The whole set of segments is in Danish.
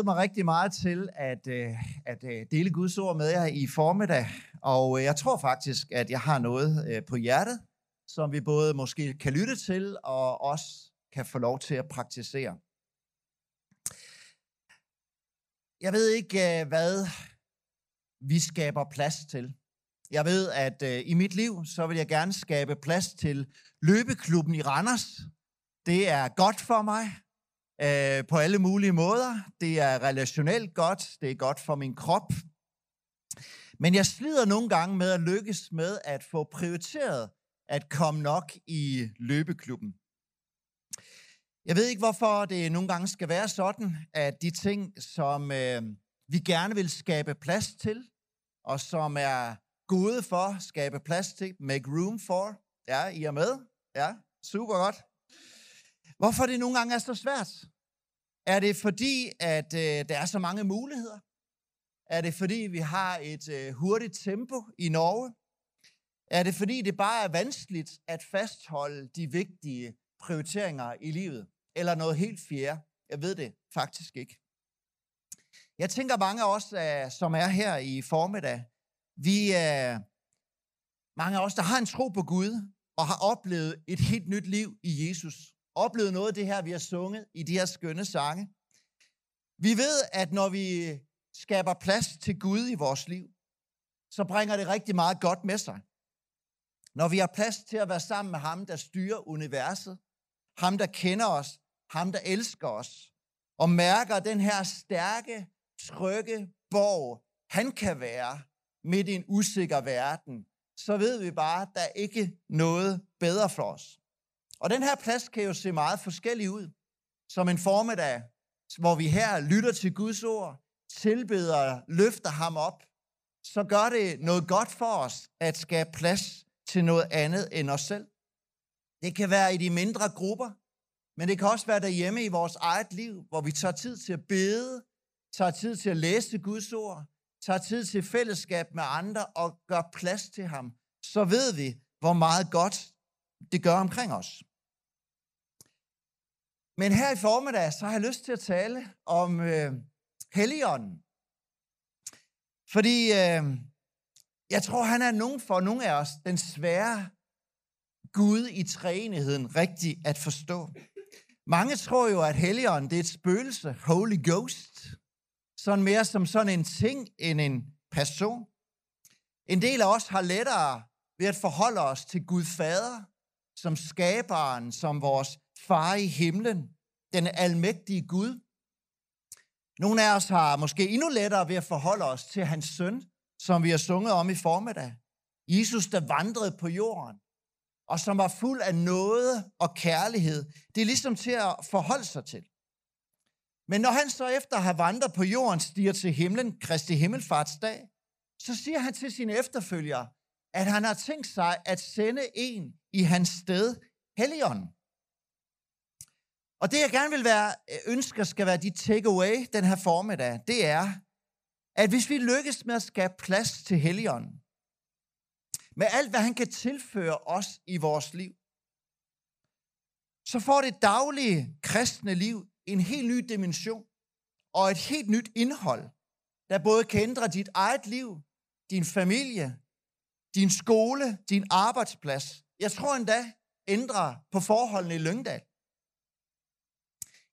Jeg glædet mig rigtig meget til at, øh, at øh, dele Guds ord med jer i formiddag, og øh, jeg tror faktisk, at jeg har noget på hjertet, som vi både måske kan lytte til, og også kan få lov til at praktisere. Jeg ved ikke, hvad vi skaber plads til. Jeg ved, at i mit liv, så vil jeg gerne skabe plads til løbeklubben i Randers. Det er godt for mig øh, på alle mulige måder. Det er relationelt godt, det er godt for min krop. Men jeg slider nogle gange med at lykkes med at få prioriteret at komme nok i løbeklubben. Jeg ved ikke, hvorfor det nogle gange skal være sådan, at de ting, som øh, vi gerne vil skabe plads til, og som er gode for, skabe plads til, make room for, ja, I er med? Ja, super godt. Hvorfor det nogle gange er så svært? Er det fordi, at øh, der er så mange muligheder? Er det fordi, vi har et øh, hurtigt tempo i Norge? Er det fordi, det bare er vanskeligt at fastholde de vigtige prioriteringer i livet? Eller noget helt fjerde? Jeg ved det faktisk ikke. Jeg tænker mange af os, øh, som er her i formiddag, vi er mange af os, der har en tro på Gud og har oplevet et helt nyt liv i Jesus oplevet noget af det her, vi har sunget i de her skønne sange. Vi ved, at når vi skaber plads til Gud i vores liv, så bringer det rigtig meget godt med sig. Når vi har plads til at være sammen med ham, der styrer universet, ham, der kender os, ham, der elsker os, og mærker den her stærke, trygge borg, han kan være midt i en usikker verden, så ved vi bare, at der er ikke noget bedre for os. Og den her plads kan jo se meget forskellig ud. Som en formiddag, hvor vi her lytter til Guds ord, tilbeder, løfter ham op, så gør det noget godt for os at skabe plads til noget andet end os selv. Det kan være i de mindre grupper, men det kan også være derhjemme i vores eget liv, hvor vi tager tid til at bede, tager tid til at læse Guds ord, tager tid til fællesskab med andre og gør plads til ham. Så ved vi, hvor meget godt det gør omkring os. Men her i formiddag, så har jeg lyst til at tale om øh, Helligånden. Fordi øh, jeg tror, han er nogen for nogle af os den svære Gud i træenigheden rigtig at forstå. Mange tror jo, at Helligånden det er et spøgelse, Holy Ghost. Sådan mere som sådan en ting end en person. En del af os har lettere ved at forholde os til Gud Fader, som skaberen, som vores far i himlen, den almægtige Gud. Nogle af os har måske endnu lettere ved at forholde os til hans søn, som vi har sunget om i formiddag. Jesus, der vandrede på jorden, og som var fuld af noget og kærlighed. Det er ligesom til at forholde sig til. Men når han så efter at have vandret på jorden stiger til himlen, Kristi Himmelfartsdag, så siger han til sine efterfølgere, at han har tænkt sig at sende en i hans sted, Helligånden. Og det, jeg gerne vil være, øh, ønsker skal være dit takeaway den her formiddag, det er, at hvis vi lykkes med at skabe plads til Helligånden, med alt, hvad han kan tilføre os i vores liv, så får det daglige kristne liv en helt ny dimension og et helt nyt indhold, der både kan ændre dit eget liv, din familie, din skole, din arbejdsplads. Jeg tror endda ændre på forholdene i Lyngdal.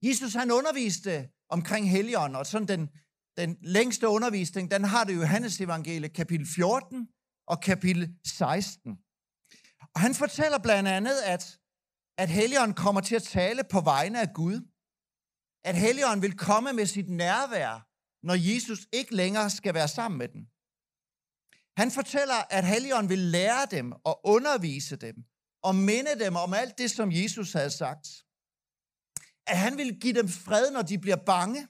Jesus han underviste omkring Helligånden, og sådan den, den længste undervisning, den har det jo Johannes evangelie, kapitel 14 og kapitel 16. Og han fortæller blandt andet, at, at Helligånden kommer til at tale på vegne af Gud. At Helligånden vil komme med sit nærvær, når Jesus ikke længere skal være sammen med den. Han fortæller, at Helligånden vil lære dem og undervise dem og minde dem om alt det, som Jesus havde sagt. At han ville give dem fred, når de bliver bange.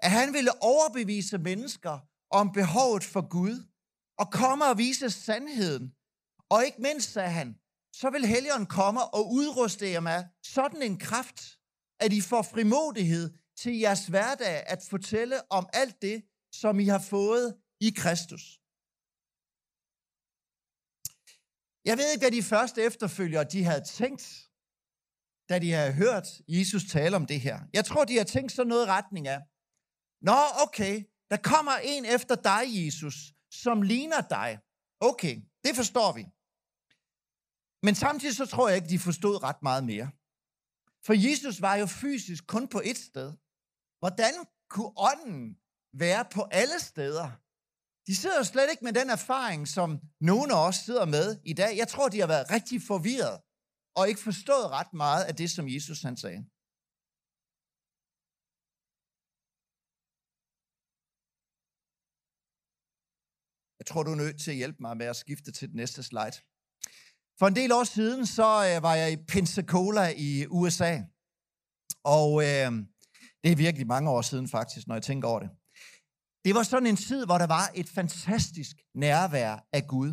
At han ville overbevise mennesker om behovet for Gud. Og komme og vise sandheden. Og ikke mindst, sagde han, så vil Helligånden komme og udruste jer med sådan en kraft, at I får frimodighed til jeres hverdag at fortælle om alt det, som I har fået i Kristus. Jeg ved ikke, hvad de første efterfølgere de havde tænkt, da de har hørt Jesus tale om det her. Jeg tror, de har tænkt sådan noget retning af. Nå, okay, der kommer en efter dig, Jesus, som ligner dig. Okay, det forstår vi. Men samtidig så tror jeg ikke, de forstod ret meget mere. For Jesus var jo fysisk kun på ét sted. Hvordan kunne ånden være på alle steder? De sidder slet ikke med den erfaring, som nogen af os sidder med i dag. Jeg tror, de har været rigtig forvirret og ikke forstået ret meget af det, som Jesus han sagde. Jeg tror, du er nødt til at hjælpe mig med at skifte til den næste slide. For en del år siden, så øh, var jeg i Pensacola i USA. Og øh, det er virkelig mange år siden faktisk, når jeg tænker over det. Det var sådan en tid, hvor der var et fantastisk nærvær af Gud.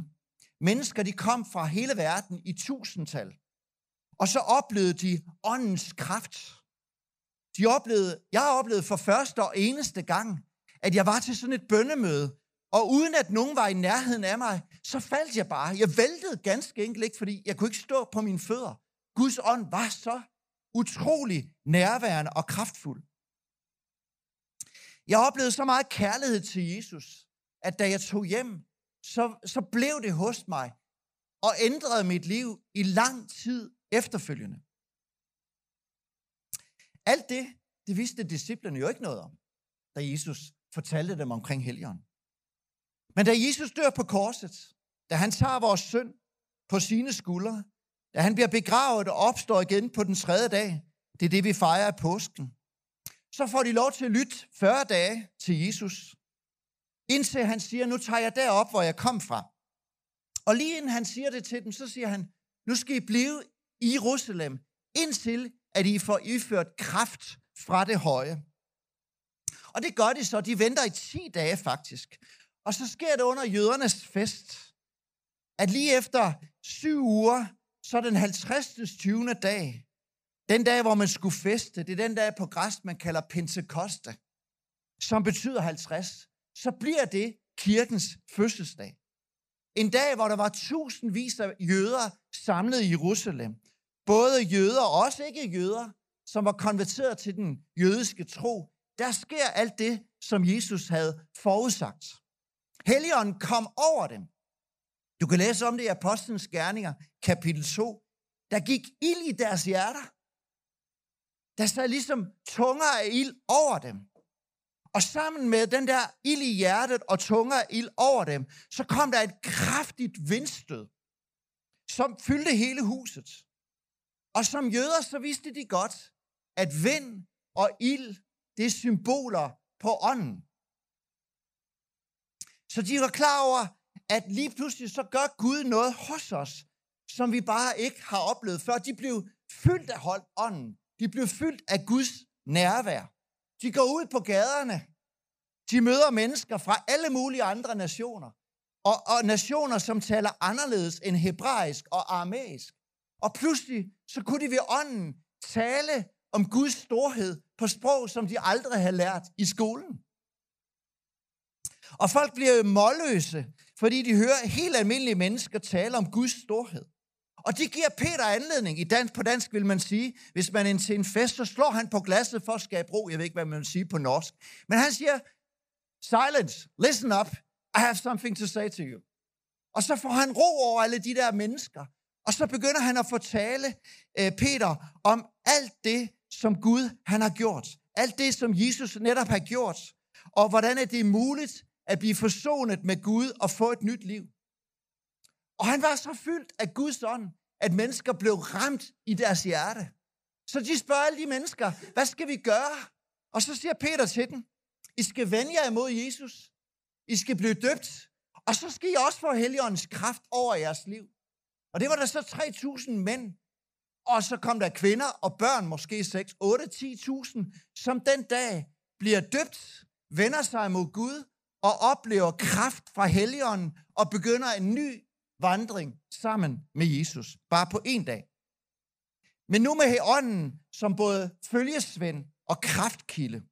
Mennesker, de kom fra hele verden i tusindtal. Og så oplevede de åndens kraft. De oplevede, jeg oplevede for første og eneste gang, at jeg var til sådan et bønnemøde, og uden at nogen var i nærheden af mig, så faldt jeg bare. Jeg væltede ganske enkelt ikke, fordi jeg kunne ikke stå på mine fødder. Guds ånd var så utrolig nærværende og kraftfuld. Jeg oplevede så meget kærlighed til Jesus, at da jeg tog hjem, så, så blev det hos mig og ændrede mit liv i lang tid efterfølgende. Alt det, det vidste disciplerne jo ikke noget om, da Jesus fortalte dem omkring helgen. Men da Jesus dør på korset, da han tager vores synd på sine skuldre, da han bliver begravet og opstår igen på den tredje dag, det er det, vi fejrer af påsken, så får de lov til at lytte 40 dage til Jesus, indtil han siger, nu tager jeg derop, hvor jeg kom fra. Og lige inden han siger det til dem, så siger han, nu skal I blive i Jerusalem, indtil at I får iført kraft fra det høje. Og det gør de så. De venter i 10 dage faktisk. Og så sker det under jødernes fest, at lige efter syv uger, så den 50. 20. dag, den dag, hvor man skulle feste, det er den dag på græs, man kalder Pentecoste, som betyder 50, så bliver det kirkens fødselsdag. En dag, hvor der var tusindvis af jøder samlet i Jerusalem. Både jøder og også ikke jøder, som var konverteret til den jødiske tro. Der sker alt det, som Jesus havde forudsagt. Helligånden kom over dem. Du kan læse om det i Apostlenes Gerninger, kapitel 2. Der gik ild i deres hjerter. Der sad ligesom tunger af ild over dem. Og sammen med den der ild i hjertet og tunger af ild over dem, så kom der et kraftigt vindstød, som fyldte hele huset. Og som jøder, så vidste de godt, at vind og ild, det er symboler på ånden. Så de var klar over, at lige pludselig så gør Gud noget hos os, som vi bare ikke har oplevet før. De blev fyldt af hold ånden. De blev fyldt af Guds nærvær. De går ud på gaderne. De møder mennesker fra alle mulige andre nationer. Og, og nationer, som taler anderledes end hebraisk og aramæisk. Og pludselig, så kunne de ved ånden tale om Guds storhed på sprog, som de aldrig havde lært i skolen. Og folk bliver jo målløse, fordi de hører helt almindelige mennesker tale om Guds storhed. Og det giver Peter anledning. I dansk, på dansk vil man sige, hvis man er til en fest, så slår han på glasset for at skabe ro. Jeg ved ikke, hvad man vil sige på norsk. Men han siger, silence, listen up, i have something to say to you. Og så får han ro over alle de der mennesker. Og så begynder han at fortale øh, Peter om alt det, som Gud han har gjort. Alt det, som Jesus netop har gjort. Og hvordan er det muligt at blive forsonet med Gud og få et nyt liv. Og han var så fyldt af Guds ånd, at mennesker blev ramt i deres hjerte. Så de spørger alle de mennesker, hvad skal vi gøre? Og så siger Peter til dem, I skal vende jer imod Jesus. I skal blive døbt. Og så skal I også få Helligåndens kraft over jeres liv. Og det var der så 3.000 mænd. Og så kom der kvinder og børn, måske 6, 8, 10.000, som den dag bliver døbt, vender sig mod Gud og oplever kraft fra Helligånden og begynder en ny vandring sammen med Jesus. Bare på en dag. Men nu med ånden som både følgesvend og kraftkilde.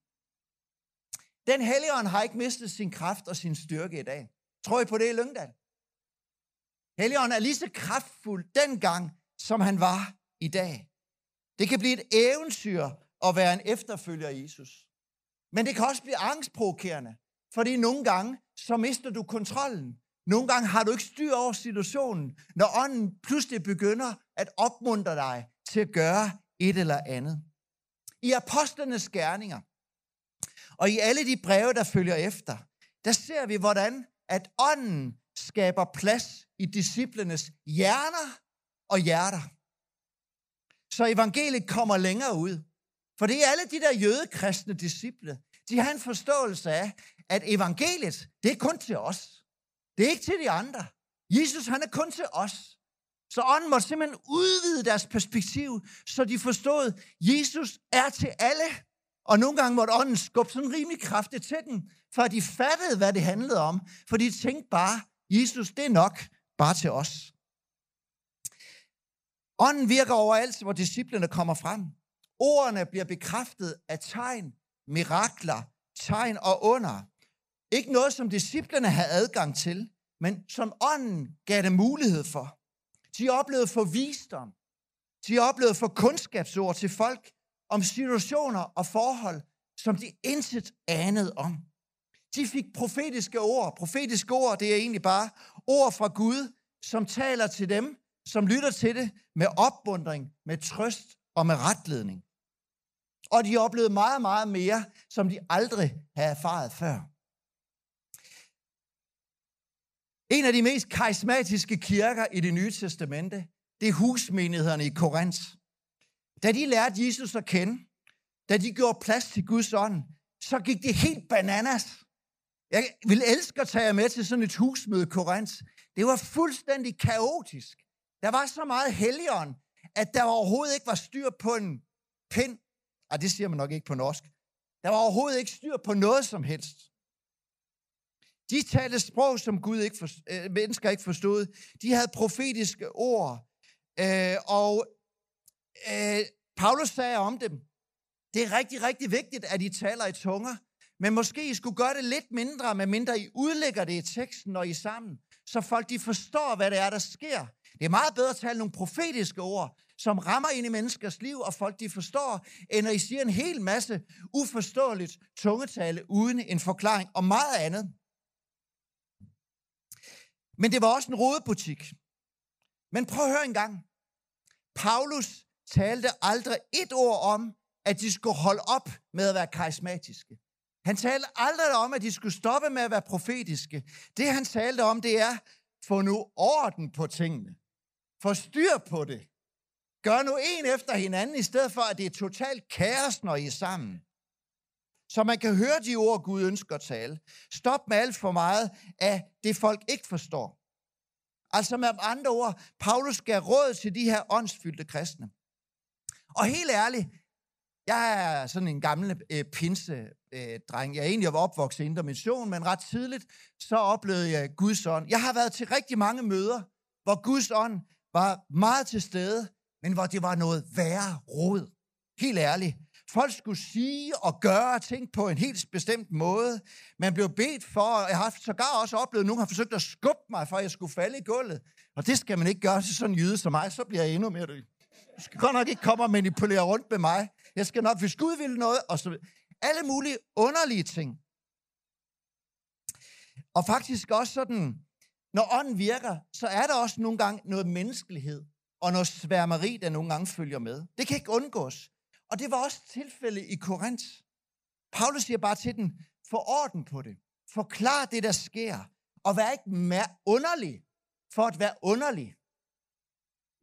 Den Helligånd har ikke mistet sin kraft og sin styrke i dag. Tror I på det i Lyngdal? Helligånden er lige så kraftfuld dengang, som han var i dag. Det kan blive et eventyr at være en efterfølger af Jesus. Men det kan også blive angstprovokerende, fordi nogle gange, så mister du kontrollen. Nogle gange har du ikke styr over situationen, når ånden pludselig begynder at opmuntre dig til at gøre et eller andet. I apostlenes gerninger, og i alle de breve, der følger efter, der ser vi, hvordan at ånden skaber plads i disciplenes hjerner og hjerter. Så evangeliet kommer længere ud. For det er alle de der jødekristne disciple, de har en forståelse af, at evangeliet, det er kun til os. Det er ikke til de andre. Jesus, han er kun til os. Så ånden måtte simpelthen udvide deres perspektiv, så de forstod, at Jesus er til alle. Og nogle gange måtte ånden skubbe sådan rimelig kraftigt til dem, for de fattede, hvad det handlede om. For de tænkte bare, Jesus, det er nok bare til os. Ånden virker overalt, hvor disciplene kommer frem. Ordene bliver bekræftet af tegn, mirakler, tegn og under. Ikke noget, som disciplene havde adgang til, men som ånden gav dem mulighed for. De oplevede for visdom. De oplevede for kundskabsord til folk om situationer og forhold, som de intet anede om. De fik profetiske ord. Profetiske ord, det er egentlig bare ord fra Gud, som taler til dem, som lytter til det med opmundring, med trøst og med retledning. Og de oplevede meget, meget mere, som de aldrig havde erfaret før. En af de mest karismatiske kirker i det nye testamente, det er husmenighederne i Korinth. Da de lærte Jesus at kende, da de gjorde plads til Guds ånd, så gik det helt bananas. Jeg vil elske at tage jer med til sådan et husmøde i Korinth. Det var fuldstændig kaotisk. Der var så meget helligånd, at der overhovedet ikke var styr på en pind. Og det siger man nok ikke på norsk. Der var overhovedet ikke styr på noget som helst. De talte sprog, som Gud ikke for, øh, mennesker ikke forstod. De havde profetiske ord. Øh, og øh, Paulus sagde om dem, det er rigtig, rigtig vigtigt, at I taler i tunger, men måske I skulle gøre det lidt mindre, med mindre I udlægger det i teksten, når I er sammen, så folk de forstår, hvad det er, der sker. Det er meget bedre at tale nogle profetiske ord, som rammer ind i menneskers liv, og folk de forstår, end at I siger en hel masse uforståeligt tungetale uden en forklaring og meget andet. Men det var også en rodebutik. Men prøv at høre en gang. Paulus talte aldrig et ord om, at de skulle holde op med at være karismatiske. Han talte aldrig om, at de skulle stoppe med at være profetiske. Det han talte om, det er, få nu orden på tingene. Få styr på det. Gør nu en efter hinanden, i stedet for, at det er totalt kaos, når I er sammen. Så man kan høre de ord, Gud ønsker at tale. Stop med alt for meget af det, folk ikke forstår. Altså med andre ord, Paulus gav råd til de her åndsfyldte kristne. Og helt ærligt, jeg er sådan en gammel øh, pinse-dreng. Øh, jeg er egentlig opvokset i Indre Mission, men ret tidligt, så oplevede jeg Guds ånd. Jeg har været til rigtig mange møder, hvor Guds ånd var meget til stede, men hvor det var noget værre råd. Helt ærligt. Folk skulle sige og gøre ting på en helt bestemt måde. Man blev bedt for, og jeg har sågar også oplevet, at nogen har forsøgt at skubbe mig, for at jeg skulle falde i gulvet. Og det skal man ikke gøre til sådan en jyde som mig, så bliver jeg endnu mere dyb. Du skal godt nok ikke komme og manipulere rundt med mig. Jeg skal nok, hvis Gud vil noget, og så alle mulige underlige ting. Og faktisk også sådan, når ånden virker, så er der også nogle gange noget menneskelighed og noget sværmeri, der nogle gange følger med. Det kan ikke undgås. Og det var også tilfældet i Korinth. Paulus siger bare til den, få orden på det. Forklar det, der sker. Og vær ikke mere underlig for at være underlig.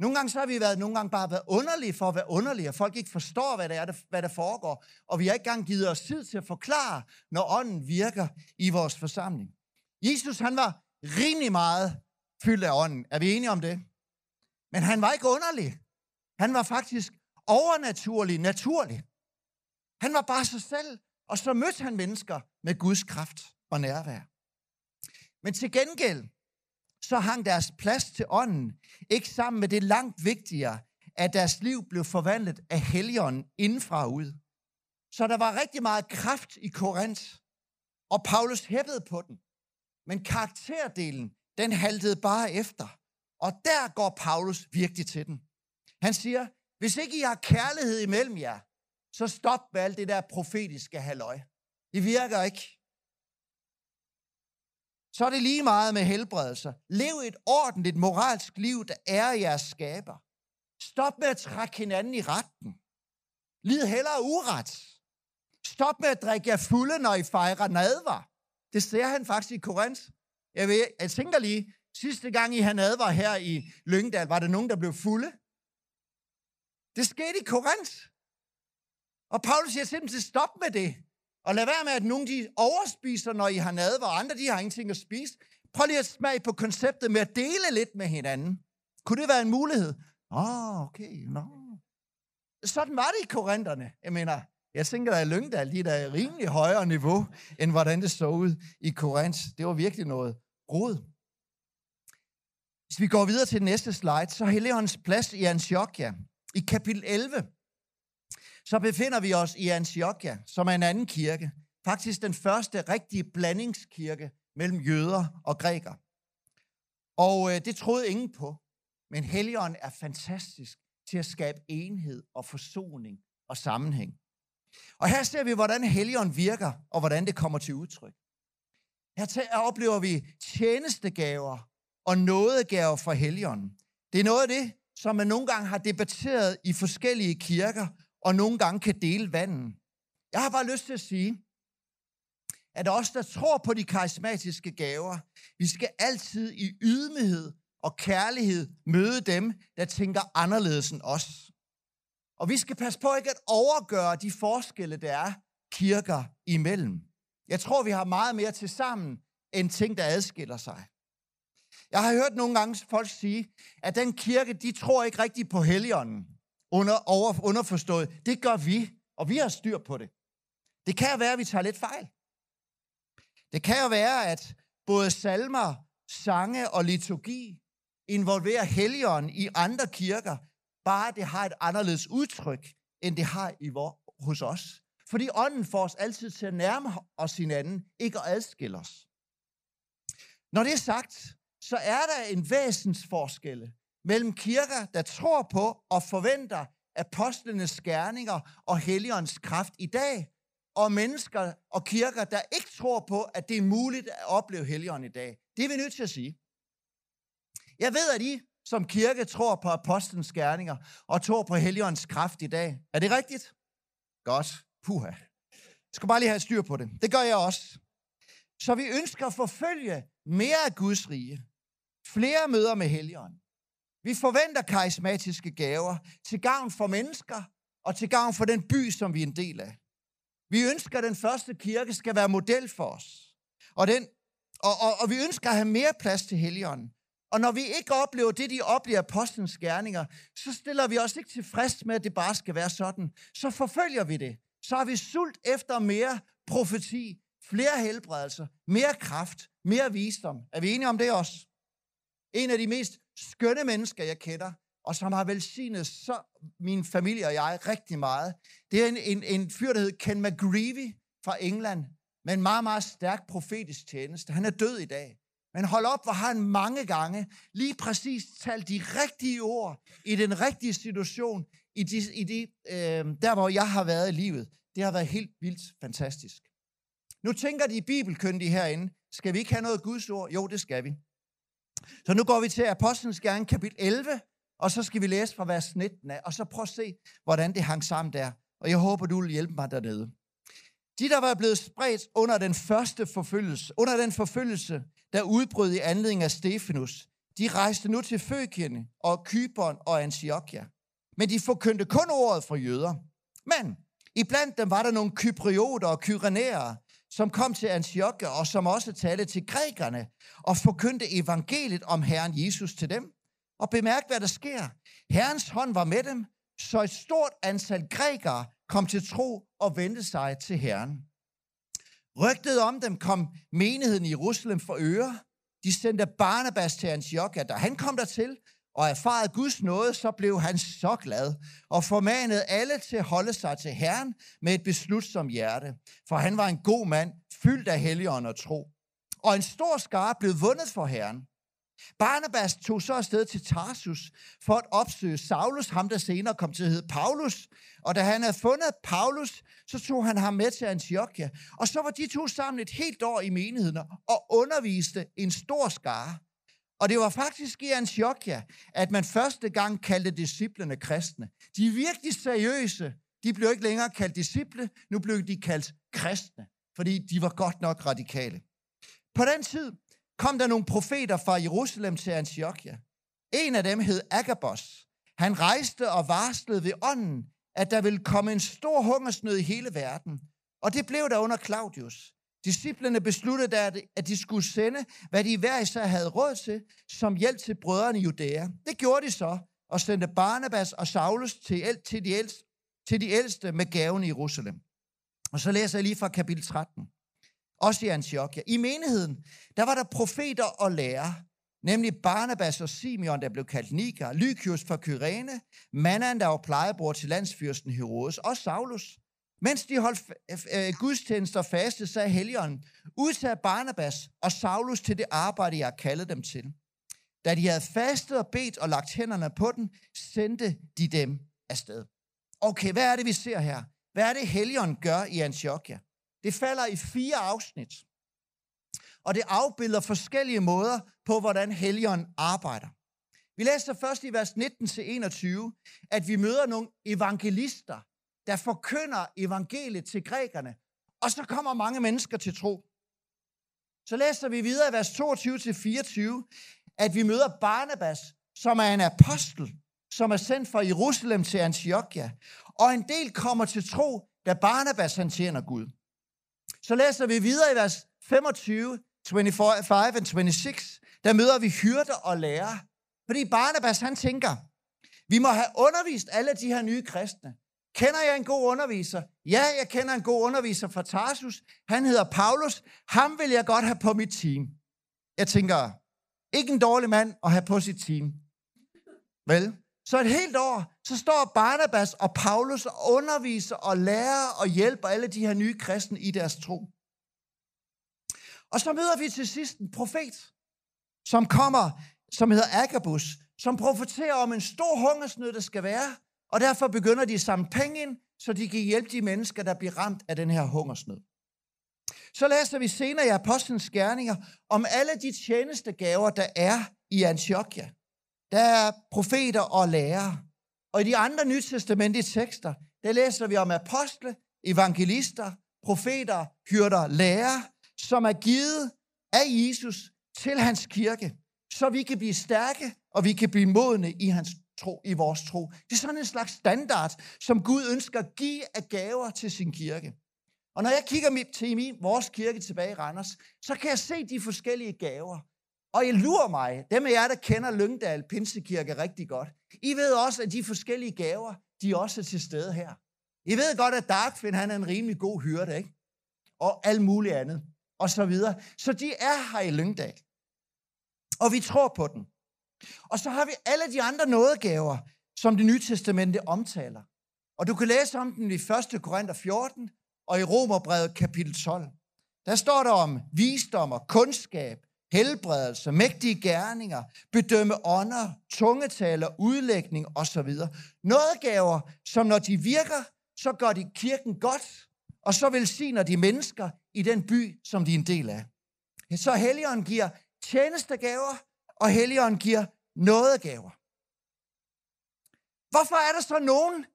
Nogle gange så har vi været, nogle gange bare været underlige for at være underlige, og folk ikke forstår, hvad, det er, hvad der foregår. Og vi har ikke engang givet os tid til at forklare, når ånden virker i vores forsamling. Jesus, han var rimelig meget fyldt af ånden. Er vi enige om det? Men han var ikke underlig. Han var faktisk overnaturlig, naturlig. Han var bare sig selv, og så mødte han mennesker med Guds kraft og nærvær. Men til gengæld, så hang deres plads til ånden ikke sammen med det langt vigtigere, at deres liv blev forvandlet af helligånden indfra og ud. Så der var rigtig meget kraft i Korinth, og Paulus hæppede på den. Men karakterdelen, den haltede bare efter. Og der går Paulus virkelig til den. Han siger, Hvis ikke I har kærlighed imellem jer, så stop med alt det der profetiske halløj. Det virker ikke. Så er det lige meget med helbredelser. Lev et ordentligt moralsk liv, der er jeres skaber. Stop med at trække hinanden i retten. Lid hellere uret. Stop med at drikke jer fulde, når I fejrer nadver. Det ser han faktisk i Korinth. Jeg, ved, jeg tænker lige, sidste gang I havde nadvar her i Lyngdal, var der nogen, der blev fulde? Det skete i Korinth. Og Paulus siger simpelthen, stop med det. Og lad være med, at nogen de overspiser, når I har nadvar, og andre de har ingenting at spise. Prøv lige at smage på konceptet med at dele lidt med hinanden. Kunne det være en mulighed? Åh, oh, okay, no. Sådan var det i korinterne. Jeg mener, jeg tænker, at Lyngdal, de er der rimelig højere niveau, end hvordan det så ud i Korinth. Det var virkelig noget rod. Hvis vi går videre til den næste slide, så Helligåndens plads i Antiochia. I kapitel 11, så befinder vi os i Antiochia, som er en anden kirke. Faktisk den første rigtige blandingskirke mellem jøder og grækere. Og øh, det troede ingen på. Men Helligånden er fantastisk til at skabe enhed og forsoning og sammenhæng. Og her ser vi, hvordan Helligånden virker, og hvordan det kommer til udtryk. Her oplever vi tjenestegaver og nådegaver fra Helligånden. Det er noget af det, som man nogle gange har debatteret i forskellige kirker, og nogle gange kan dele vandet. Jeg har bare lyst til at sige, at os, der tror på de karismatiske gaver, vi skal altid i ydmyghed og kærlighed møde dem, der tænker anderledes end os. Og vi skal passe på ikke at overgøre de forskelle, der er kirker imellem. Jeg tror, vi har meget mere til sammen, end ting, der adskiller sig. Jeg har hørt nogle gange folk sige, at den kirke, de tror ikke rigtigt på helligånden. Under, over, underforstået. Det gør vi, og vi har styr på det. Det kan jo være, at vi tager lidt fejl. Det kan jo være, at både salmer, sange og liturgi involverer helligånden i andre kirker, bare det har et anderledes udtryk, end det har i vor, hos os. Fordi ånden får os altid til at nærme os hinanden, ikke at adskille os. Når det er sagt, så er der en væsensforskelle mellem kirker, der tror på og forventer apostlenes gerninger og helligåndens kraft i dag, og mennesker og kirker, der ikke tror på, at det er muligt at opleve helligånden i dag. Det er vi nødt til at sige. Jeg ved, at I som kirke tror på apostlenes gerninger og tror på Helligåndens kraft i dag. Er det rigtigt? Godt. Puha. Jeg skal bare lige have styr på det. Det gør jeg også. Så vi ønsker at forfølge mere af Guds rige. Flere møder med Helligånden. Vi forventer karismatiske gaver til gavn for mennesker og til gavn for den by, som vi er en del af. Vi ønsker, at den første kirke skal være model for os. Og, den, og, og, og vi ønsker at have mere plads til Helligånden. Og når vi ikke oplever det, de oplever apostlenes gerninger, så stiller vi os ikke tilfreds med, at det bare skal være sådan. Så forfølger vi det. Så har vi sult efter mere profeti, flere helbredelser, mere kraft, mere visdom. Er vi enige om det også? En af de mest skønne mennesker, jeg kender, og som har velsignet så min familie og jeg rigtig meget, det er en, en, en fyr, der hedder Ken McGreevy fra England, med en meget, meget stærk profetisk tjeneste. Han er død i dag. Men hold op, hvor har han mange gange lige præcis talt de rigtige ord i den rigtige situation, i, de, i de, øh, der hvor jeg har været i livet. Det har været helt vildt fantastisk. Nu tænker de bibelkyndige herinde, skal vi ikke have noget Guds ord? Jo, det skal vi. Så nu går vi til Apostlenes Gerning, kapitel 11, og så skal vi læse fra vers 19 af, og så prøv at se, hvordan det hang sammen der. Og jeg håber, du vil hjælpe mig dernede. De, der var blevet spredt under den første forfølgelse, under den forfølgelse, der udbrød i anledning af Stefanus, de rejste nu til Føkien og Kyberen og Antiochia. Men de forkyndte kun ordet for jøder. Men iblandt dem var der nogle kyprioter og kyrenæere, som kom til Antiochia og som også talte til grækerne og forkyndte evangeliet om Herren Jesus til dem. Og bemærk, hvad der sker. Herrens hånd var med dem, så et stort antal grækere kom til tro og vendte sig til Herren. Rygtet om dem kom menigheden i Jerusalem for øre. De sendte Barnabas til Antiochia. Da han kom dertil og erfarede Guds nåde, så blev han så glad og formanede alle til at holde sig til Herren med et beslutsomt hjerte. For han var en god mand, fyldt af helligånd og tro. Og en stor skare blev vundet for Herren. Barnabas tog så afsted til Tarsus for at opsøge Saulus, ham der senere kom til at hedde Paulus. Og da han havde fundet Paulus, så tog han ham med til Antiochia. Og så var de to sammen et helt år i menigheden og underviste en stor skare. Og det var faktisk i Antiochia, at man første gang kaldte disciplene kristne. De er virkelig seriøse. De blev ikke længere kaldt disciple, nu blev de kaldt kristne, fordi de var godt nok radikale. På den tid kom der nogle profeter fra Jerusalem til Antiochia. En af dem hed Agabos. Han rejste og varslede ved ånden, at der ville komme en stor hungersnød i hele verden. Og det blev der under Claudius. Disciplerne besluttede, at de skulle sende, hvad de hver især havde råd til, som hjælp til brødrene i Judæa. Det gjorde de så, og sendte Barnabas og Saulus til, til, de ældste, til de ældste med gaven i Jerusalem. Og så læser jeg lige fra kapitel 13. Også i Antiochia. I menigheden, der var der profeter og lærer, nemlig Barnabas og Simeon, der blev kaldt Niger, Lykius fra Kyrene, Manan, der var plejebror til landsfyrsten Herodes, og Saulus. Mens de holdt øh, gudstjenester faste, sagde Helligånden, udtag Barnabas og Saulus til det arbejde, jeg kaldede dem til. Da de havde fastet og bedt og lagt hænderne på den, sendte de dem afsted. Okay, hvad er det, vi ser her? Hvad er det, Helligånden gør i Antiochia? Det falder i fire afsnit. Og det afbilder forskellige måder på, hvordan Helligånden arbejder. Vi læser først i vers 19-21, at vi møder nogle evangelister, der forkynder evangeliet til grækerne, og så kommer mange mennesker til tro. Så læser vi videre i vers 22-24, at vi møder Barnabas, som er en apostel, som er sendt fra Jerusalem til Antiochia. Og en del kommer til tro, da Barnabas han tjener Gud. Så læser vi videre i vers 25, 25 and 26, der møder vi hyrder og lærer. Fordi Barnabas han tænker, vi må have undervist alle de her nye kristne. Kender jeg en god underviser? Ja, jeg kender en god underviser fra Tarsus. Han hedder Paulus. Ham vil jeg godt have på mit team. Jeg tænker, ikke en dårlig mand at have på sit team. Vel? Så et helt år, så står Barnabas og Paulus og underviser og lærer og hjælper alle de her nye kristne i deres tro. Og så møder vi til sidst en profet, som kommer, som hedder Agabus, som profeterer om en stor hungersnød, der skal være, og derfor begynder de at samle penge ind, så de kan hjælpe de mennesker, der bliver ramt af den her hungersnød. Så læser vi senere i Apostlenes Gerninger om alle de tjenestegaver, der er i Antiochia. Der er profeter og lærere. Og i de andre nytestamentlige tekster, der læser vi om apostle, evangelister, profeter, hyrder, lærere, som er givet af Jesus til hans kirke, så vi kan blive stærke, og vi kan blive modne i hans tro, i vores tro. Det er sådan en slags standard, som Gud ønsker at give af gaver til sin kirke. Og når jeg kigger til min, vores kirke tilbage i Randers, så kan jeg se de forskellige gaver. Og I lurer mig, dem af jer, der kender Lyngdal Pinsekirke rigtig godt, I ved også, at de forskellige gaver, de er også til stede her. I ved godt, at Darkfin, han er en rimelig god hyrde, ikke? Og alt muligt andet, og så videre. Så de er her i Lyngdal. Og vi tror på den. Og så har vi alle de andre nådegaver, som det nye testamente omtaler. Og du kan læse om den i 1. Korinther 14 og i Romerbrevet kapitel 12. Der står der om visdom og kundskab, helbredelse, mægtige gerninger, bedømme ånder, tungetaler, udlægning osv. Nådegaver, som når de virker, så gør de kirken godt, og så velsigner de mennesker i den by, som de er en del af. Så Helligånden giver tjenestegaver, og Helligånden giver nådegaver. Hvorfor er der så nogen,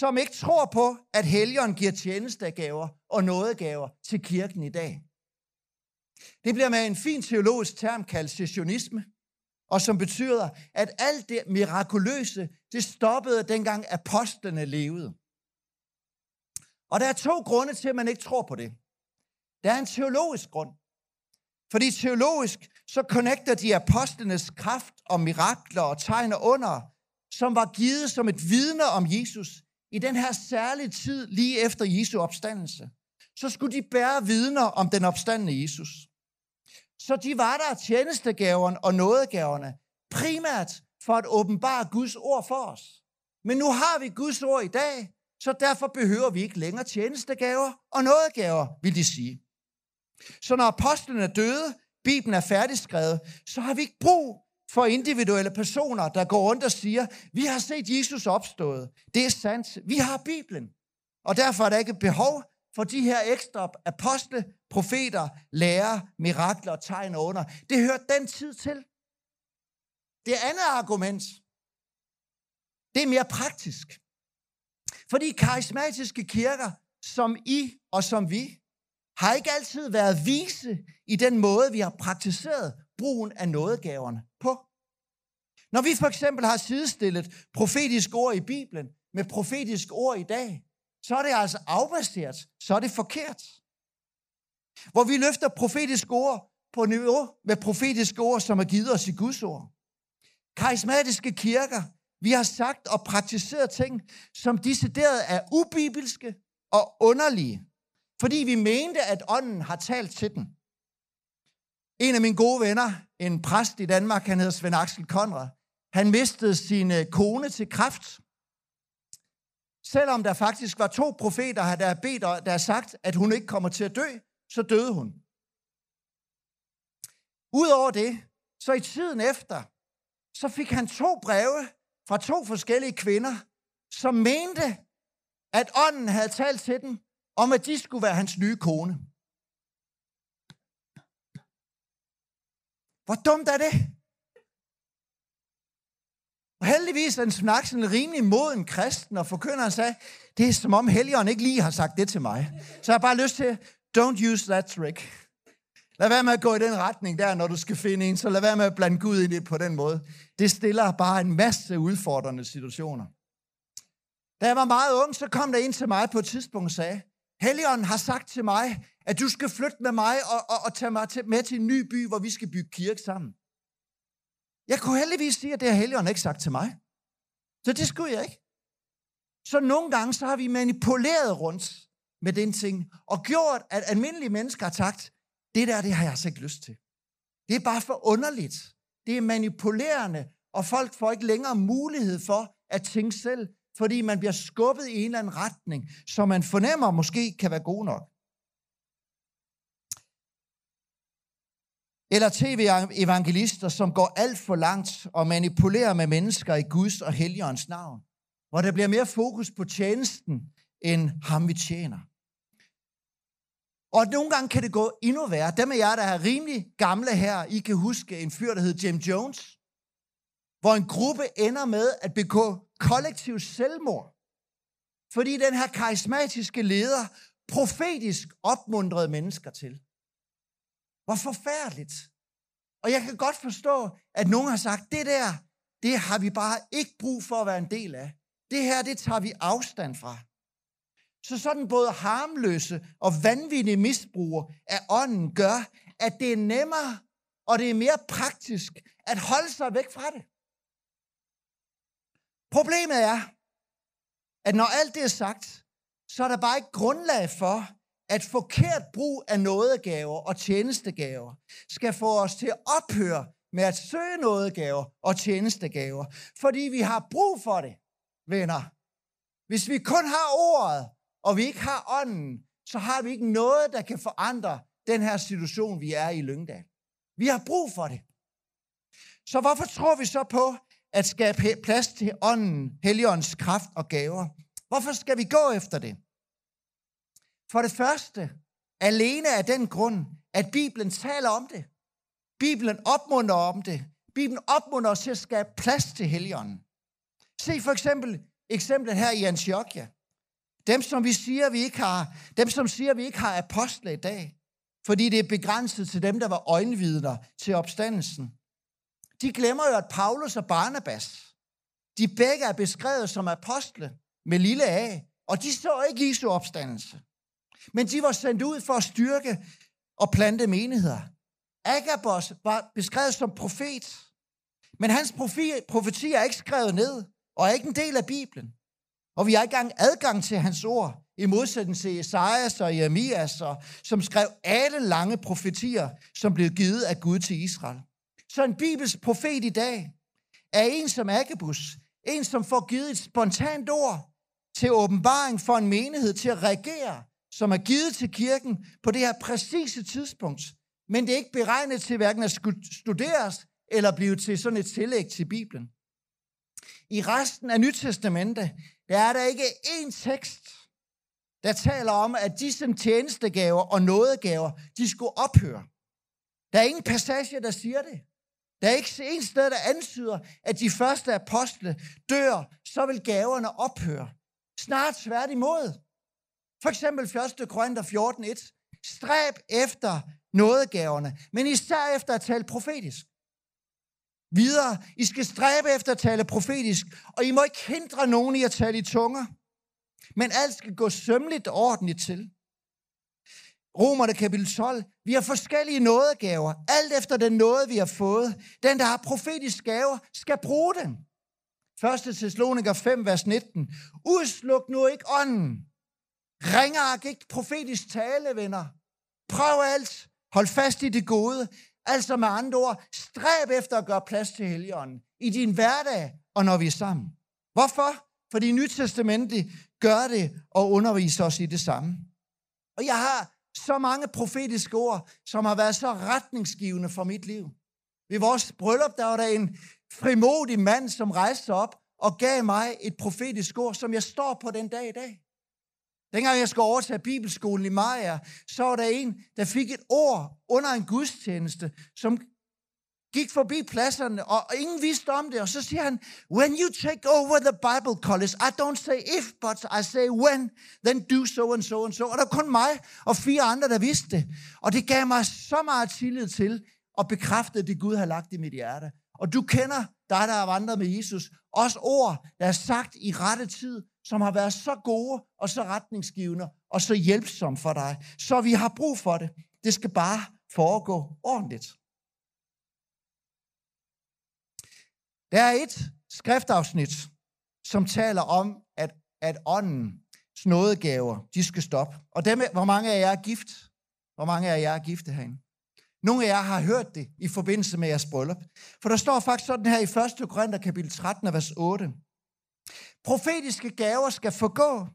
som ikke tror på, at Helligånden giver tjenestegaver og nådegaver til kirken i dag? Det bliver med en fin teologisk term kaldt sessionisme, og som betyder, at alt det mirakuløse, det stoppede dengang apostlene levede. Og der er to grunde til, at man ikke tror på det. Der er en teologisk grund. Fordi teologisk, så connecter de apostlenes kraft og mirakler og tegner under, som var givet som et vidne om Jesus i den her særlige tid lige efter Jesu opstandelse. Så skulle de bære vidner om den opstandende Jesus. Så de var der tjenestegaverne og nådegaverne, primært for at åbenbare Guds ord for os. Men nu har vi Guds ord i dag, så derfor behøver vi ikke længere tjenestegaver og nådegaver, vil de sige. Så når apostlene er døde, Bibelen er færdigskrevet, så har vi ikke brug for individuelle personer, der går rundt og siger, vi har set Jesus opstået. Det er sandt. Vi har Bibelen. Og derfor er der ikke behov for de her ekstra apostle, profeter, lærer, mirakler, tegn og under. Det hører den tid til. Det andet argument, det er mere praktisk. Fordi karismatiske kirker, som I og som vi, har ikke altid været vise i den måde, vi har praktiseret brugen af nådegaverne på. Når vi for eksempel har sidestillet profetisk ord i Bibelen med profetisk ord i dag, så er det altså afbaseret, så er det forkert. Hvor vi løfter profetisk ord på niveau med profetiske ord, som er givet os i Guds ord. Karismatiske kirker, vi har sagt og praktiseret ting, som decideret er ubibelske og underlige, fordi vi mente, at ånden har talt til den. En af mine gode venner, en præst i Danmark, han hedder Svend Axel Konrad, han mistede sin øh, kone til kræft. Selvom der faktisk var to profeter, der har bedt og der har sagt, at hun ikke kommer til at dø, så døde hun. Udover det, så i tiden efter, så fik han to breve fra to forskellige kvinder, som mente, at ånden havde talt til dem, om at de skulle være hans nye kone. Hvor dumt er det? Og heldigvis er en snak sådan rimelig moden kristen, og forkynderen sagde, det er som om Helligånden ikke lige har sagt det til mig. Så jeg har bare lyst til, don't use that trick. Lad være med at gå i den retning der, når du skal finde en, så lad være med at blande Gud ind i det på den måde. Det stiller bare en masse udfordrende situationer. Da jeg var meget ung, så kom der en til mig på et tidspunkt og sagde, Helligånden har sagt til mig, at du skal flytte med mig og, og, og tage mig til, med til en ny by, hvor vi skal bygge kirke sammen. Jeg kunne heldigvis sige, at det har Helligånden ikke sagt til mig. Så det skulle jeg ikke. Så nogle gange så har vi manipuleret rundt med den ting, og gjort, at almindelige mennesker har sagt, det der, det har jeg altså ikke lyst til. Det er bare for underligt. Det er manipulerende, og folk får ikke længere mulighed for at tænke selv, fordi man bliver skubbet i en eller anden retning, som man fornemmer måske kan være god nok. Eller tv-evangelister, som går alt for langt og manipulerer med mennesker i Guds og Helligåndens navn. Hvor der bliver mere fokus på tjenesten, end ham vi tjener. Og nogle gange kan det gå endnu værre. Dem af jer, der er rimelig gamle her, I kan huske en fyr, der hed Jim Jones, hvor en gruppe ender med at begå kollektiv selvmord. Fordi den her karismatiske leder profetisk opmuntrede mennesker til. Hvor forfærdeligt. Og jeg kan godt forstå, at nogen har sagt, det der, det har vi bare ikke brug for at være en del af. Det her, det tager vi afstand fra. Så sådan både harmløse og vanvittige misbrug af ånden gør, at det er nemmere og det er mere praktisk at holde sig væk fra det. Problemet er, at når alt det er sagt, så er der bare ikke grundlag for, at forkert brug af nådegaver og tjenestegaver skal få os til at ophøre med at søge nådegaver og tjenestegaver, fordi vi har brug for det, venner. Hvis vi kun har ordet, og vi ikke har ånden, så har vi ikke noget, der kan forandre den her situation, vi er i Lyngdal. Vi har brug for det. Så hvorfor tror vi så på at skabe plads til ånden, heligåndens kraft og gaver? Hvorfor skal vi gå efter det? For det første, alene af den grund, at Bibelen taler om det. Bibelen opmunder om det. Bibelen opmunder os til at skabe plads til Helligånden. Se for eksempel eksemplet her i Antiochia. Dem, som vi siger, vi ikke har, dem, som siger, vi ikke har apostle i dag, fordi det er begrænset til dem, der var øjenvidner til opstandelsen. De glemmer jo, at Paulus og Barnabas, de begge er beskrevet som apostle med lille A, og de så ikke Jesu opstandelse. Men de var sendt ud for at styrke og plante menigheder. Agabos var beskrevet som profet, men hans profeti er ikke skrevet ned, og er ikke en del af Bibelen. Og vi har ikke engang adgang til hans ord, i modsætning til Esajas og Jeremias, og, som skrev alle lange profetier, som blev givet af Gud til Israel. Så en bibelsk profet i dag er en som Agabus, en som får givet et spontant ord til åbenbaring for en menighed til at reagere, som er givet til kirken på det her præcise tidspunkt. Men det er ikke beregnet til hverken at studeres eller blive til sådan et tillæg til Bibelen. I resten af Nytestamentet, der er der ikke én tekst, der taler om, at disse tjenestegaver og nådegaver, de skulle ophøre. Der er ingen passage, der siger det. Der er ikke en sted, der antyder, at de første apostle dør, så vil gaverne ophøre. Snart svært imod. For eksempel 1. Korinther 14.1. Stræb efter nådegaverne, men især efter at tale profetisk. Videre, I skal stræbe efter at tale profetisk, og I må ikke hindre nogen i at tale i tunger. Men alt skal gå sømmeligt og ordentligt til. Romerne kapitel 12. Vi har forskellige nådegaver, alt efter den nåde, vi har fået. Den, der har profetisk gaver, skal bruge den. 1. Thessaloniker 5, vers 19. Udsluk nu ikke ånden. Ringark ikke profetisk tale, venner. Prøv alt. Hold fast i det gode. Altså med andre ord, stræb efter at gøre plads til Helligånden i din hverdag og når vi er sammen. Hvorfor? Fordi Nytestamentet gør det og underviser os i det samme. Og jeg har så mange profetiske ord, som har været så retningsgivende for mit liv. Ved vores bryllup, der var der en frimodig mand, som rejste sig op og gav mig et profetisk ord, som jeg står på den dag i dag. Dengang jeg skulle overtage bibelskolen i Maja, så var der en, der fik et ord under en gudstjeneste, som gik forbi pladserne, og ingen vidste om det. Og så siger han, when you take over the Bible college, I don't say if, but I say when, then do so and so and so. Og der var kun mig og fire andre, der vidste det. Og det gav mig så meget tillid til, og bekræftede det, Gud har lagt i mit hjerte. Og du kender dig, der har vandret med Jesus, også ord, der er sagt i rette tid, som har været så gode og så retningsgivende og så hjælpsomme for dig. Så vi har brug for det. Det skal bare foregå ordentligt. Der er et skriftafsnit, som taler om, at, at åndens nådegaver, de skal stoppe. Og dem, hvor mange af jer er gift? Hvor mange af jer er gifte herinde? Nogle af jer har hørt det i forbindelse med jeres bryllup. For der står faktisk sådan her i 1. Korinther kapitel 13, vers 8. Profetiske gaver skal forgå.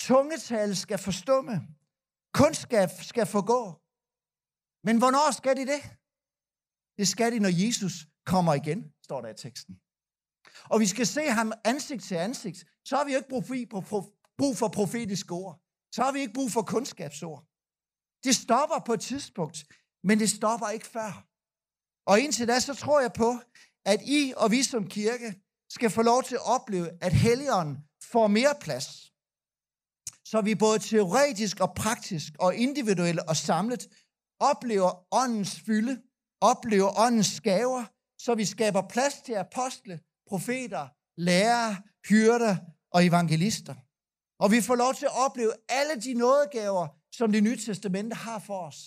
Tungetal skal forstumme. Kundskab skal forgå. Men hvornår skal de det? Det skal de, når Jesus kommer igen står der i teksten. Og vi skal se ham ansigt til ansigt, så har vi ikke brug for profetiske ord. Så har vi ikke brug for kundskabsord. Det stopper på et tidspunkt, men det stopper ikke før. Og indtil da, så tror jeg på, at I og vi som kirke skal få lov til at opleve, at Helligånden får mere plads. Så vi både teoretisk og praktisk og individuelt og samlet oplever åndens fylde, oplever åndens gaver, så vi skaber plads til apostle, profeter, lærere, hyrder og evangelister. Og vi får lov til at opleve alle de nådegaver, som det nye testamente har for os.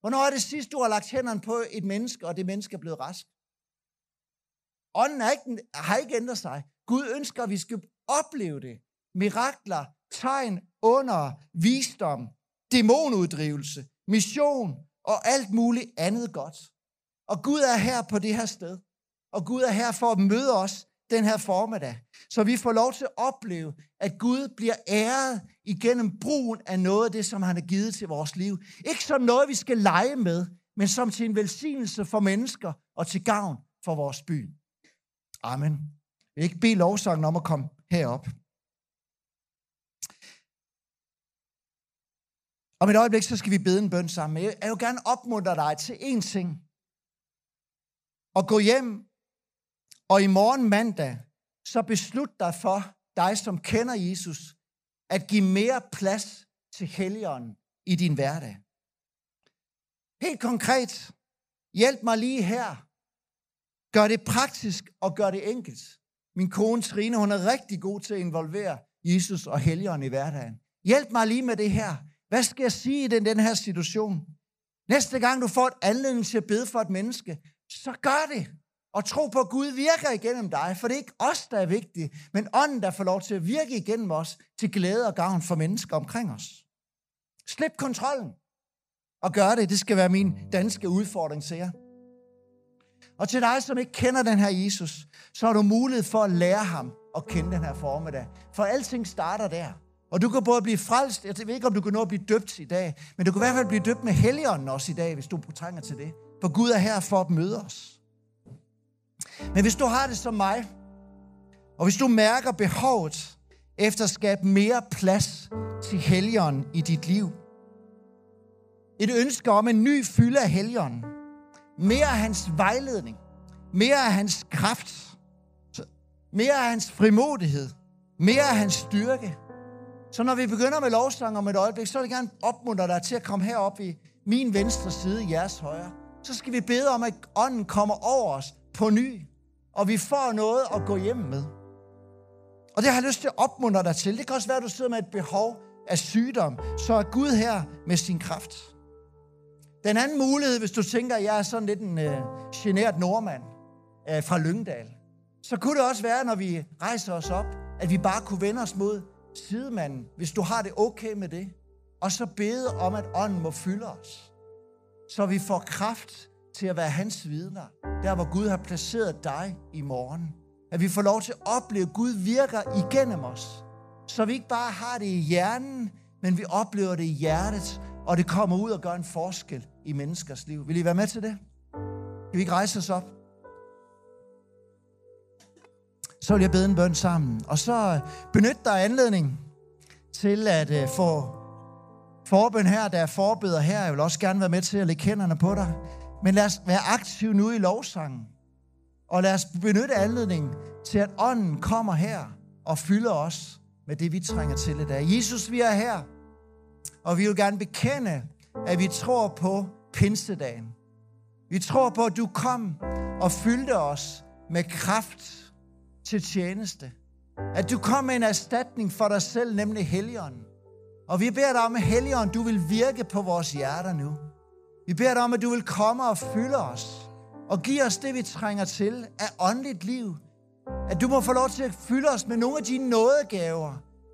Hvornår er det sidst, du har lagt hænderne på et menneske, og det menneske er blevet rask? Ånden er ikke, har ikke ændret sig. Gud ønsker, at vi skal opleve det. Mirakler, tegn, under, visdom, dæmonuddrivelse, mission og alt muligt andet godt. Og Gud er her på det her sted. Og Gud er her for at møde os den her formiddag. Så vi får lov til at opleve, at Gud bliver æret igennem brugen af noget af det, som han har givet til vores liv. Ikke som noget, vi skal lege med, men som til en velsignelse for mennesker og til gavn for vores by. Amen. Jeg vil ikke bede lovsangen om at komme herop. Om et øjeblik, så skal vi bede en bøn sammen. Jeg vil gerne opmuntre dig til én ting og gå hjem, og i morgen mandag, så beslut dig for dig, som kender Jesus, at give mere plads til Helligånden i din hverdag. Helt konkret, hjælp mig lige her. Gør det praktisk og gør det enkelt. Min kone Trine, hun er rigtig god til at involvere Jesus og Helligånden i hverdagen. Hjælp mig lige med det her. Hvad skal jeg sige i den, den her situation? Næste gang du får et anledning til at bede for et menneske, så gør det. Og tro på, at Gud virker igennem dig, for det er ikke os, der er vigtige, men ånden, der får lov til at virke igennem os til glæde og gavn for mennesker omkring os. Slip kontrollen og gør det. Det skal være min danske udfordring til jer. Og til dig, som ikke kender den her Jesus, så har du mulighed for at lære ham at kende den her formiddag. For alting starter der. Og du kan både blive frelst, jeg ved ikke, om du kan nå at blive døbt i dag, men du kan i hvert fald blive døbt med helligånden også i dag, hvis du trænger til det. For Gud er her for at møde os. Men hvis du har det som mig, og hvis du mærker behovet efter at skabe mere plads til helgen i dit liv, et ønske om en ny fylde af helgen, mere af hans vejledning, mere af hans kraft, mere af hans frimodighed, mere af hans styrke. Så når vi begynder med lovsang om et øjeblik, så vil jeg gerne opmuntre dig til at komme herop i min venstre side, jeres højre. Så skal vi bede om, at ånden kommer over os på ny, og vi får noget at gå hjem med. Og det har jeg lyst til at opmuntre dig til. Det kan også være, at du sidder med et behov af sygdom, så er Gud her med sin kraft. Den anden mulighed, hvis du tænker, at jeg er sådan lidt en øh, generet nordmand øh, fra Lyngdal, så kunne det også være, når vi rejser os op, at vi bare kunne vende os mod sidemanden, hvis du har det okay med det, og så bede om, at ånden må fylde os, så vi får kraft til at være hans vidner, der hvor Gud har placeret dig i morgen. At vi får lov til at opleve, at Gud virker igennem os, så vi ikke bare har det i hjernen, men vi oplever det i hjertet, og det kommer ud og gør en forskel i menneskers liv. Vil I være med til det? Kan vi ikke rejse os op? Så vil jeg bede en bøn sammen. Og så benyt dig anledning til at øh, få forbøn her, der er forbeder her. Jeg vil også gerne være med til at lægge hænderne på dig. Men lad os være aktiv nu i lovsangen. Og lad os benytte anledningen til, at ånden kommer her og fylder os med det, vi trænger til i dag. Jesus, vi er her, og vi vil gerne bekende, at vi tror på pinsedagen. Vi tror på, at du kom og fyldte os med kraft til tjeneste. At du kom med en erstatning for dig selv, nemlig Helligånden. Og vi beder dig om, at Helligånd, du vil virke på vores hjerter nu. Vi beder dig om, at du vil komme og fylde os. Og give os det, vi trænger til af åndeligt liv. At du må få lov til at fylde os med nogle af dine nådegaver,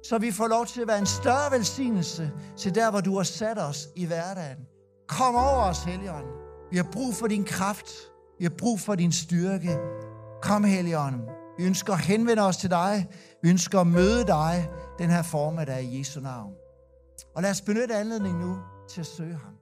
så vi får lov til at være en større velsignelse til der, hvor du har sat os i hverdagen. Kom over os, Helligånd. Vi har brug for din kraft. Vi har brug for din styrke. Kom, Helligånd. Vi ønsker at henvende os til dig. Vi ønsker at møde dig den her formiddag i Jesu navn. Og lad os benytte anledningen nu til at søge ham.